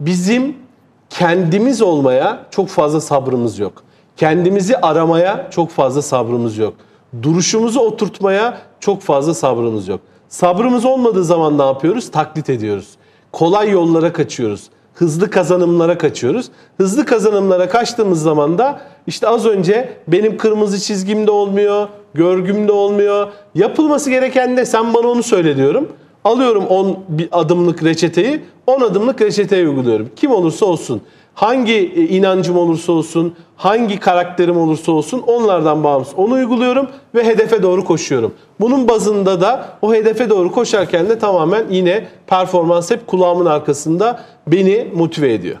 bizim kendimiz olmaya çok fazla sabrımız yok. Kendimizi aramaya çok fazla sabrımız yok. Duruşumuzu oturtmaya çok fazla sabrımız yok. Sabrımız olmadığı zaman ne yapıyoruz? Taklit ediyoruz. Kolay yollara kaçıyoruz. Hızlı kazanımlara kaçıyoruz. Hızlı kazanımlara kaçtığımız zaman da işte az önce benim kırmızı çizgimde olmuyor, görgümde olmuyor. Yapılması gereken de sen bana onu söyle diyorum. Alıyorum 10 bir adımlık reçeteyi, 10 adımlık reçeteyi uyguluyorum. Kim olursa olsun, hangi e, inancım olursa olsun, hangi karakterim olursa olsun onlardan bağımsız onu uyguluyorum ve hedefe doğru koşuyorum. Bunun bazında da o hedefe doğru koşarken de tamamen yine performans hep kulağımın arkasında beni motive ediyor.